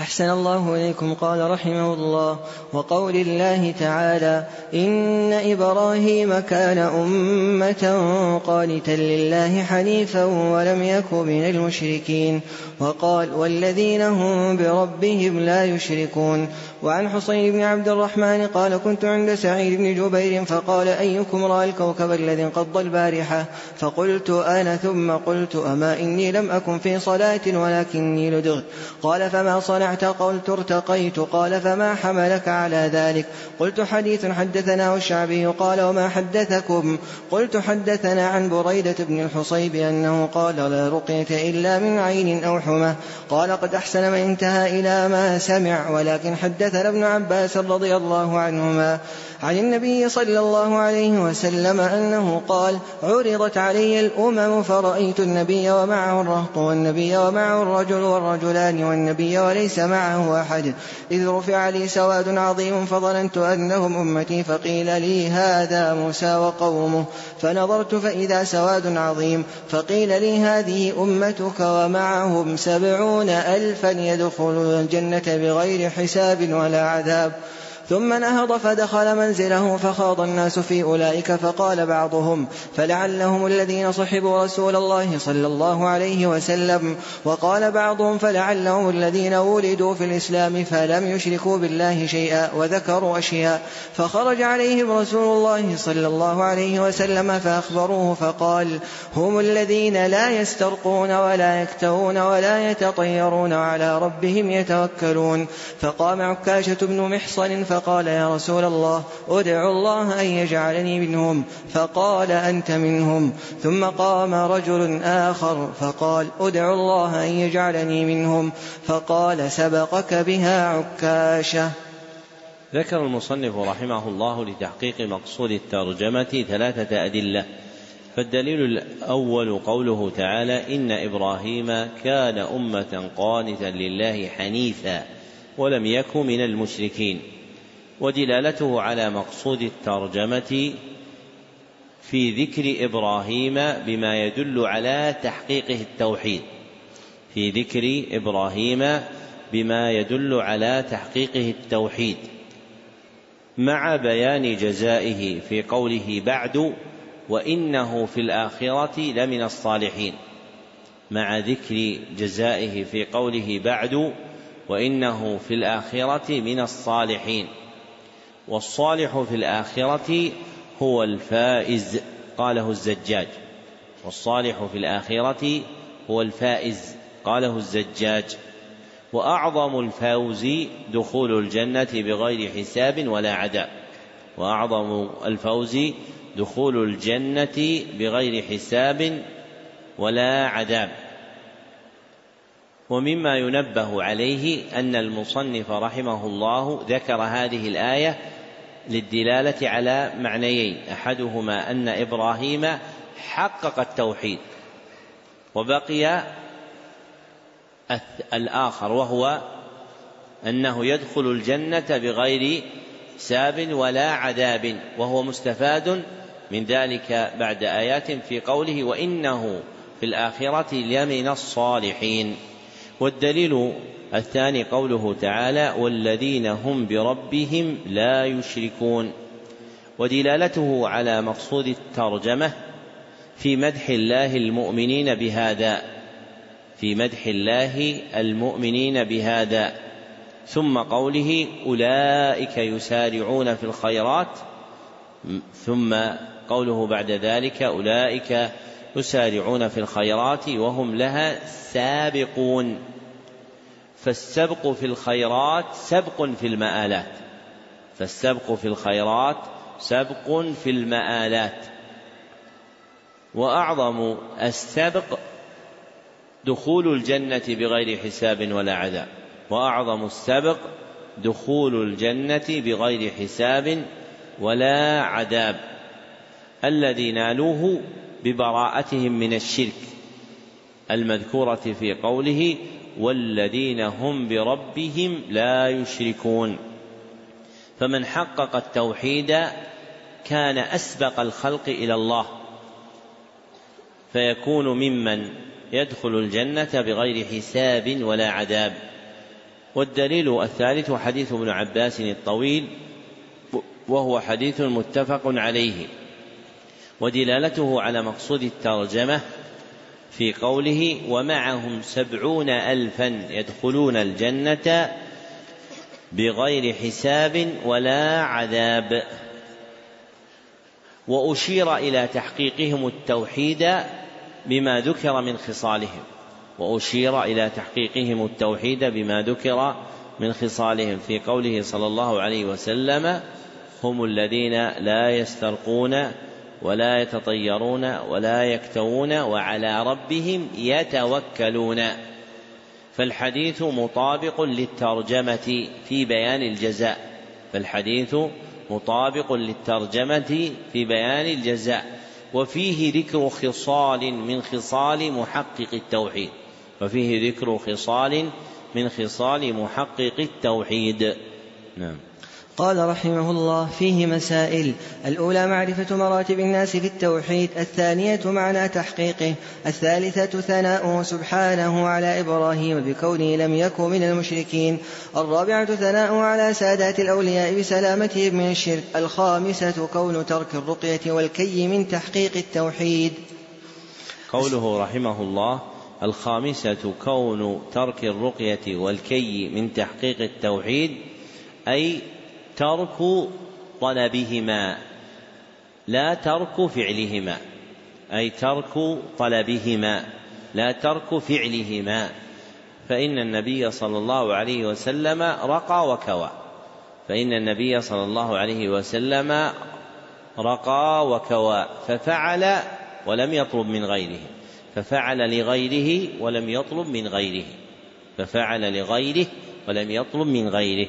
أحسن الله إليكم. قال رحمه الله وقول الله تعالى إن إبراهيم كان أمة قانتا لله حنيفا ولم يك من المشركين. وقال والذين هم بربهم لا يشركون. وعن حصين بن عبد الرحمن قال كنت عند سعيد بن جبير فقال أيكم رأى الكوكب الذي انقض البارحة؟ فقلت أنا ثم قلت أما إني لم أكن في صلاة ولكني لدغت قال فما صنعت؟ قلت ارتقيت. قال فما حملك على ذلك؟ قلت حديث حدثنا الشعبي. قال وما حدثكم؟ قلت حدثنا عن بريدة بن الحصيب أنه قال لا رقية إلا من عين أو حمى. قال قد أحسن من انتهى إلى ما سمع ولكن حدثنا ابن عباس رضي الله عنهما عن النبي صلى الله عليه وسلم أنه قال عرضت علي الأمم فرأيت النبي ومعه الرهط والنبي ومعه الرجل والرجلان والنبي وليس معه أحد. إذ رفع لي سواد عظيم فظننت أنهم أمتي فقيل لي هذا موسى وقومه. فنظرت فإذا سواد عظيم فقيل لي هذه أمتك ومعهم سبعون ألفا يدخلون الجنة بغير حساب ولا عذاب. ثم نهض فدخل منزله فخاض الناس في أولئك فقال بعضهم فلعلهم الذين صحبوا رسول الله صلى الله عليه وسلم وقال بعضهم فلعلهم الذين ولدوا في الإسلام فلم يشركوا بالله شيئا وذكروا أشياء فخرج عليهم رسول الله صلى الله عليه وسلم فأخبروه فقال هم الذين لا يسترقون ولا يكتوون ولا يتطيرون على ربهم يتوكلون فقام عكاشة بن محصن فقال فقال يا رسول الله ادع الله أن يجعلني منهم فقال أنت منهم. ثم قام رجل آخر فقال ادع الله أن يجعلني منهم. فقال سبقك بها عكاشة. ذكر المصنف رحمه الله لتحقيق مقصود الترجمة ثلاثة أدلة. فالدليل الأول قوله تعالى إن إبراهيم كان أمة قانتا لله حنيفا ولم يك من المشركين. ودلالته على مقصود الترجمة في ذكر إبراهيم بما يدل على تحقيقه التوحيد. في ذكر إبراهيم بما يدل على تحقيقه التوحيد. مع بيان جزائه في قوله بعد وإنه في الآخرة لمن الصالحين. مع ذكر جزائه في قوله بعد وإنه في الآخرة من الصالحين. والصالح في الآخرة هو الفائز قاله الزجاج. والصالح في الآخرة هو الفائز قاله الزجاج. وأعظم الفوز دخول الجنة بغير حساب ولا عذاب وأعظم الفوز دخول الجنة بغير حساب ولا عذاب. ومما ينبه عليه أن المصنف رحمه الله ذكر هذه الآية للدلالة على معنيين. أحدهما أن إبراهيم حقق التوحيد وبقي الآخر وهو أنه يدخل الجنة بغير ساب ولا عذاب وهو مستفاد من ذلك بعد آيات في قوله وإنه في الآخرة لمن الصالحين والدليل الثاني قوله تعالى والذين هم بربهم لا يشركون ودلالته على مقصود الترجمة في مدح الله المؤمنين بهذا في مدح الله المؤمنين بهذا ثم قوله أولئك يسارعون في الخيرات ثم قوله بعد ذلك أولئك يسارعون في الخيرات وهم لها سابقون. فالسبق في الخيرات سبق في المآلات. فالسبق في الخيرات سبق في المآلات. وأعظم السبق دخول الجنة بغير حساب ولا عذاب. وأعظم السبق دخول الجنة بغير حساب ولا عذاب. الذي نالوه ببراءتهم من الشرك المذكورة في قوله والذين هم بربهم لا يشركون. فمن حقق التوحيد كان أسبق الخلق إلى الله فيكون ممن يدخل الجنة بغير حساب ولا عذاب. والدليل الثالث حديث ابن عباس الطويل وهو حديث متفق عليه. ودلالته على مقصود الترجمة في قوله ومعهم سبعون ألفا يدخلون الجنة بغير حساب ولا عذاب. وأشير إلى تحقيقهم التوحيد بما ذكر من خصالهم. وأشير إلى تحقيقهم التوحيد بما ذكر من خصالهم. في قوله صلى الله عليه وسلم هم الذين لا يسترقون ولا يتطيرون ولا يكتوون وعلى ربهم يتوكلون. فالحديث مطابق للترجمة في بيان الجزاء. فالحديث مطابق للترجمة في بيان الجزاء. وفيه ذكر خصال من خصال محقق التوحيد. وفيه ذكر خصال من خصال محقق التوحيد. نعم. قال رحمه الله فيه مسائل. الأولى معرفة مراتب الناس في التوحيد الثانية معنى تحقيقه الثالثة ثناؤه سبحانه على إبراهيم بكونه لم يكن من المشركين الرابعة ثناؤه على سادات الأولياء بسلامتهم من الشرك الخامسة كون ترك الرقية والكي من تحقيق التوحيد. قوله رحمه الله الخامسة كون ترك الرقية والكي من تحقيق التوحيد أي ترك طلبهما لا ترك فعلهما أي ترك طلبهما لا ترك فعلهما. فإن النبي صلى الله عليه وسلم رقى وكوى. فإن النبي صلى الله عليه وسلم رقى وكوى ففعل ولم يطلب من غيره. ففعل لغيره ولم يطلب من غيره. ففعل لغيره ولم يطلب من غيره.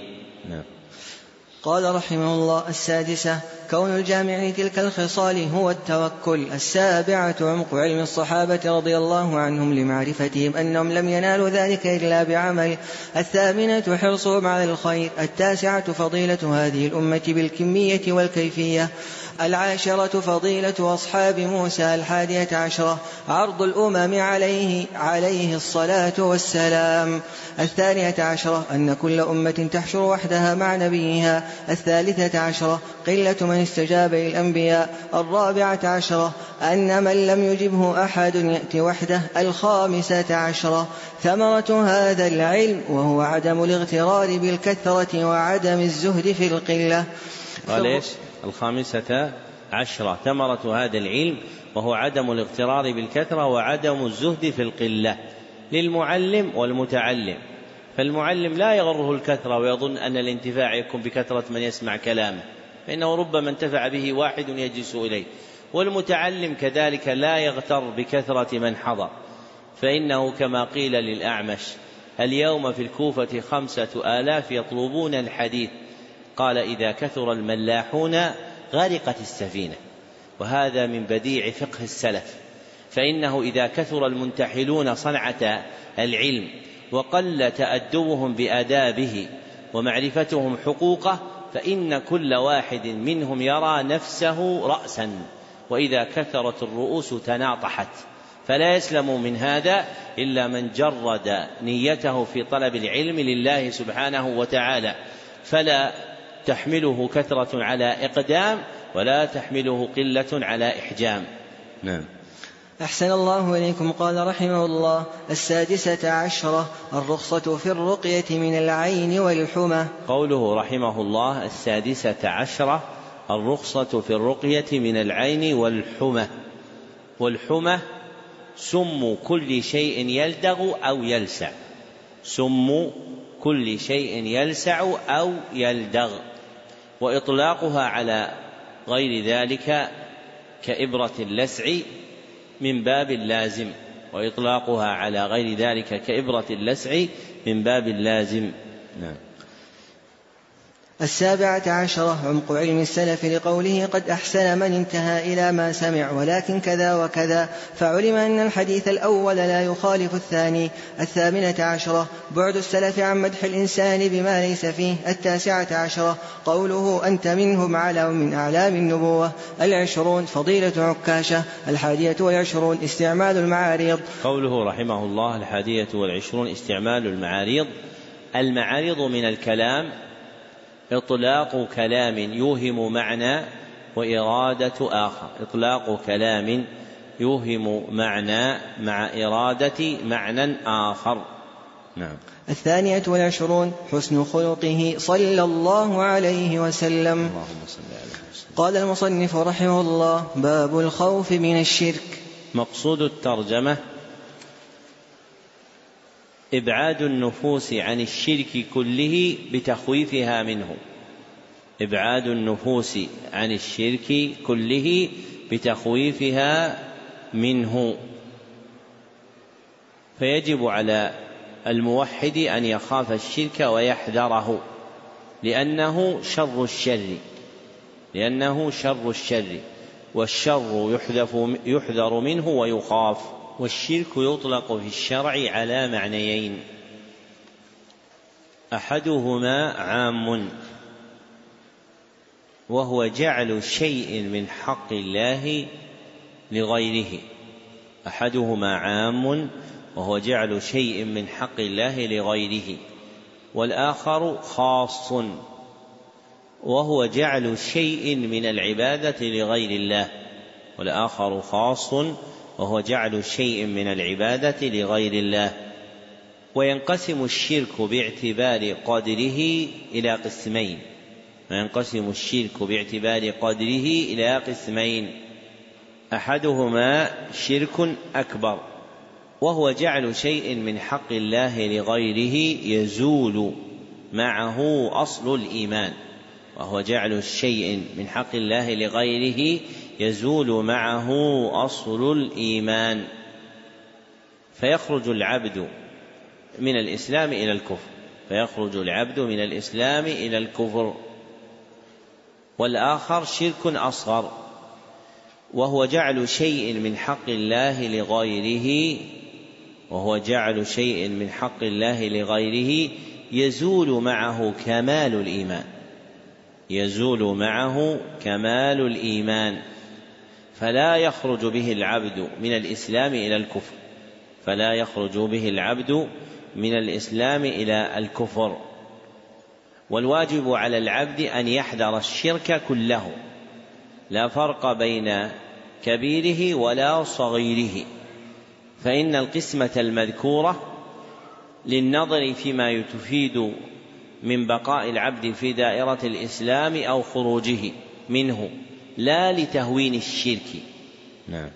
نعم. قال رحمه الله السادسة كون الجامع لتلك الخصال هو التوكل. السابعة عمق علم الصحابة رضي الله عنهم لمعرفتهم أنهم لم ينالوا ذلك إلا بعمل. الثامنة حرصهم على الخير. التاسعة فضيلة هذه الأمة بالكمية والكيفية. العاشرة فضيلة أصحاب موسى الحادية عشرة عرض الأمم عليه عليه الصلاة والسلام. الثانية عشرة أن كل أمة تحشر وحدها مع نبيها. الثالثة عشرة قلة من استجاب للأنبياء. الرابعة عشرة أن من لم يجبه أحد يأتي وحده. الخامسة عشرة ثمرة هذا العلم وهو عدم الاغترار بالكثرة وعدم الزهد في القلة. قال إيش؟ الخامسة عشرة. ثمرة هذا العلم وهو عدم الاغترار بالكثرة وعدم الزهد في القلة للمعلم والمتعلم. فالمعلم لا يغره الكثرة ويظن أن الانتفاع يكون بكثرة من يسمع كلامه فإنه ربما انتفع به واحد يجلس إليه. والمتعلم كذلك لا يغتر بكثرة من حضر فإنه كما قيل للأعمش اليوم في الكوفة خمسة آلاف يطلبون الحديث قال إذا كثر الملاحون غرقت السفينة وهذا من بديع فقه السلف فإنه إذا كثر المنتحلون صنعة العلم وقل تأدبهم بآدابه ومعرفتهم حقوقه فإن كل واحد منهم يرى نفسه رأسا وإذا كثرت الرؤوس تناطحت. فلا يسلم من هذا إلا من جرد نيته في طلب العلم لله سبحانه وتعالى. فلا تحمله كثرة على إقدام ولا تحمله قلة على إحجام. نعم. أحسن الله إليكم. قال رحمه الله السادسة عشرة الرخصة في الرقية من العين والحمى. قوله رحمه الله السادسة عشرة الرخصة في الرقية من العين والحمى. والحمى سم كل شيء يلدغ أو يلسع. سم كل شيء يلسع أو يلدغ. وإطلاقها على غير ذلك كإبرة اللسع من باب اللازم وإطلاقها على غير ذلك كإبرة اللسع من باب اللازم. نعم. السابعة عشرة عمق علم السلف لقوله قد أحسن من انتهى إلى ما سمع ولكن كذا وكذا. فعلم أن الحديث الأول لا يخالف الثاني. الثامنة عشرة بعد السلف عن مدح الإنسان بما ليس فيه. التاسعة عشرة قوله أنت منهم على من أعلام النبوة. العشرون فضيلة عكاشة. الحادية والعشرون استعمال المعاريض قوله رحمه الله الحادية والعشرون استعمال المعاريض المعارض من الكلام إطلاق كلام يوهم معنى وإرادة آخر. إطلاق كلام يوهم معنى مع إرادة معنى آخر. نعم. الثانية والعشرون حسن خلقه صلى الله عليه وسلم. اللهم صل على وسلم قال المصنف رحمه الله باب الخوف من الشرك. مقصود الترجمة إبعاد النفوس عن الشرك كله بتخويفها منه. إبعاد النفوس عن الشرك كله بتخويفها منه. فيجب على الموحد أن يخاف الشرك ويحذره لأنه شر الشر لأنه شر الشر والشر يحذف يحذر منه ويخاف. والشرك يطلق في الشرع على معنيين. أحدهما عام وهو جعل شيء من حق الله لغيره. أحدهما عام وهو جعل شيء من حق الله لغيره. والآخر خاص وهو جعل شيء من العبادة لغير الله. والآخر خاص وهو جعل شيء من العبادة لغير الله وينقسم الشرك باعتبار قدره إلى قسمين وينقسم الشرك باعتبار قدره إلى قسمين أحدهما شرك أكبر وهو جعل شيء من حق الله لغيره يزول معه أصل الإيمان وهو جعل الشيء من حق الله لغيره يزول معه أصل الإيمان فيخرج العبد من الإسلام إلى الكفر فيخرج العبد من الإسلام إلى الكفر. والآخر شرك أصغر وهو جعل شيء من حق الله لغيره وهو جعل شيء من حق الله لغيره يزول معه كمال الإيمان يزول معه كمال الإيمان. فلا يخرج به العبد من الإسلام إلى الكفر. فلا يخرج به العبد من الإسلام إلى الكفر. والواجب على العبد أن يحذر الشرك كله. لا فرق بين كبيره ولا صغيره. فإن القسمة المذكورة للنظر فيما تفيد من بقاء العبد في دائرة الإسلام أو خروجه منه. لا لتهوين الشرك. نعم.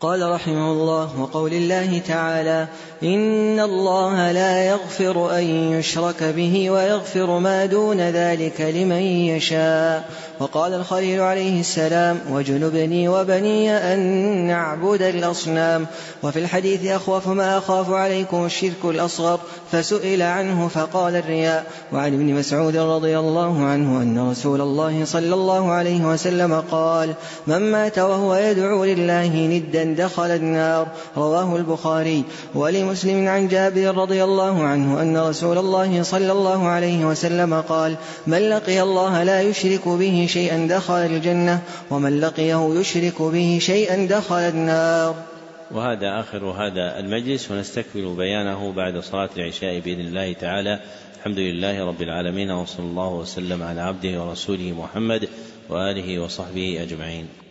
قال رحمه الله وقول الله تعالى إن الله لا يغفر أن يشرك به ويغفر ما دون ذلك لمن يشاء. وقال الخليل عليه السلام وجنبني وبني أن نعبد الأصنام. وفي الحديث أخوف ما أخاف عليكم الشرك الأصغر. فسئل عنه فقال الرياء. وعن ابن مسعود رضي الله عنه أن رسول الله صلى الله عليه وسلم قال من مات وهو يدعو لله ندا دخل النار. رواه البخاري. ولمسلم عن جابر رضي الله عنه أن رسول الله صلى الله عليه وسلم قال من لقي الله لا يشرك به شيئا دخل الجنة ومن لقيه يشرك به شيئا دخل النار. وهذا آخر هذا المجلس ونستكمل بيانه بعد صلاة العشاء بإذن الله تعالى. الحمد لله رب العالمين وصلى الله وسلم على عبده ورسوله محمد وآله وصحبه أجمعين.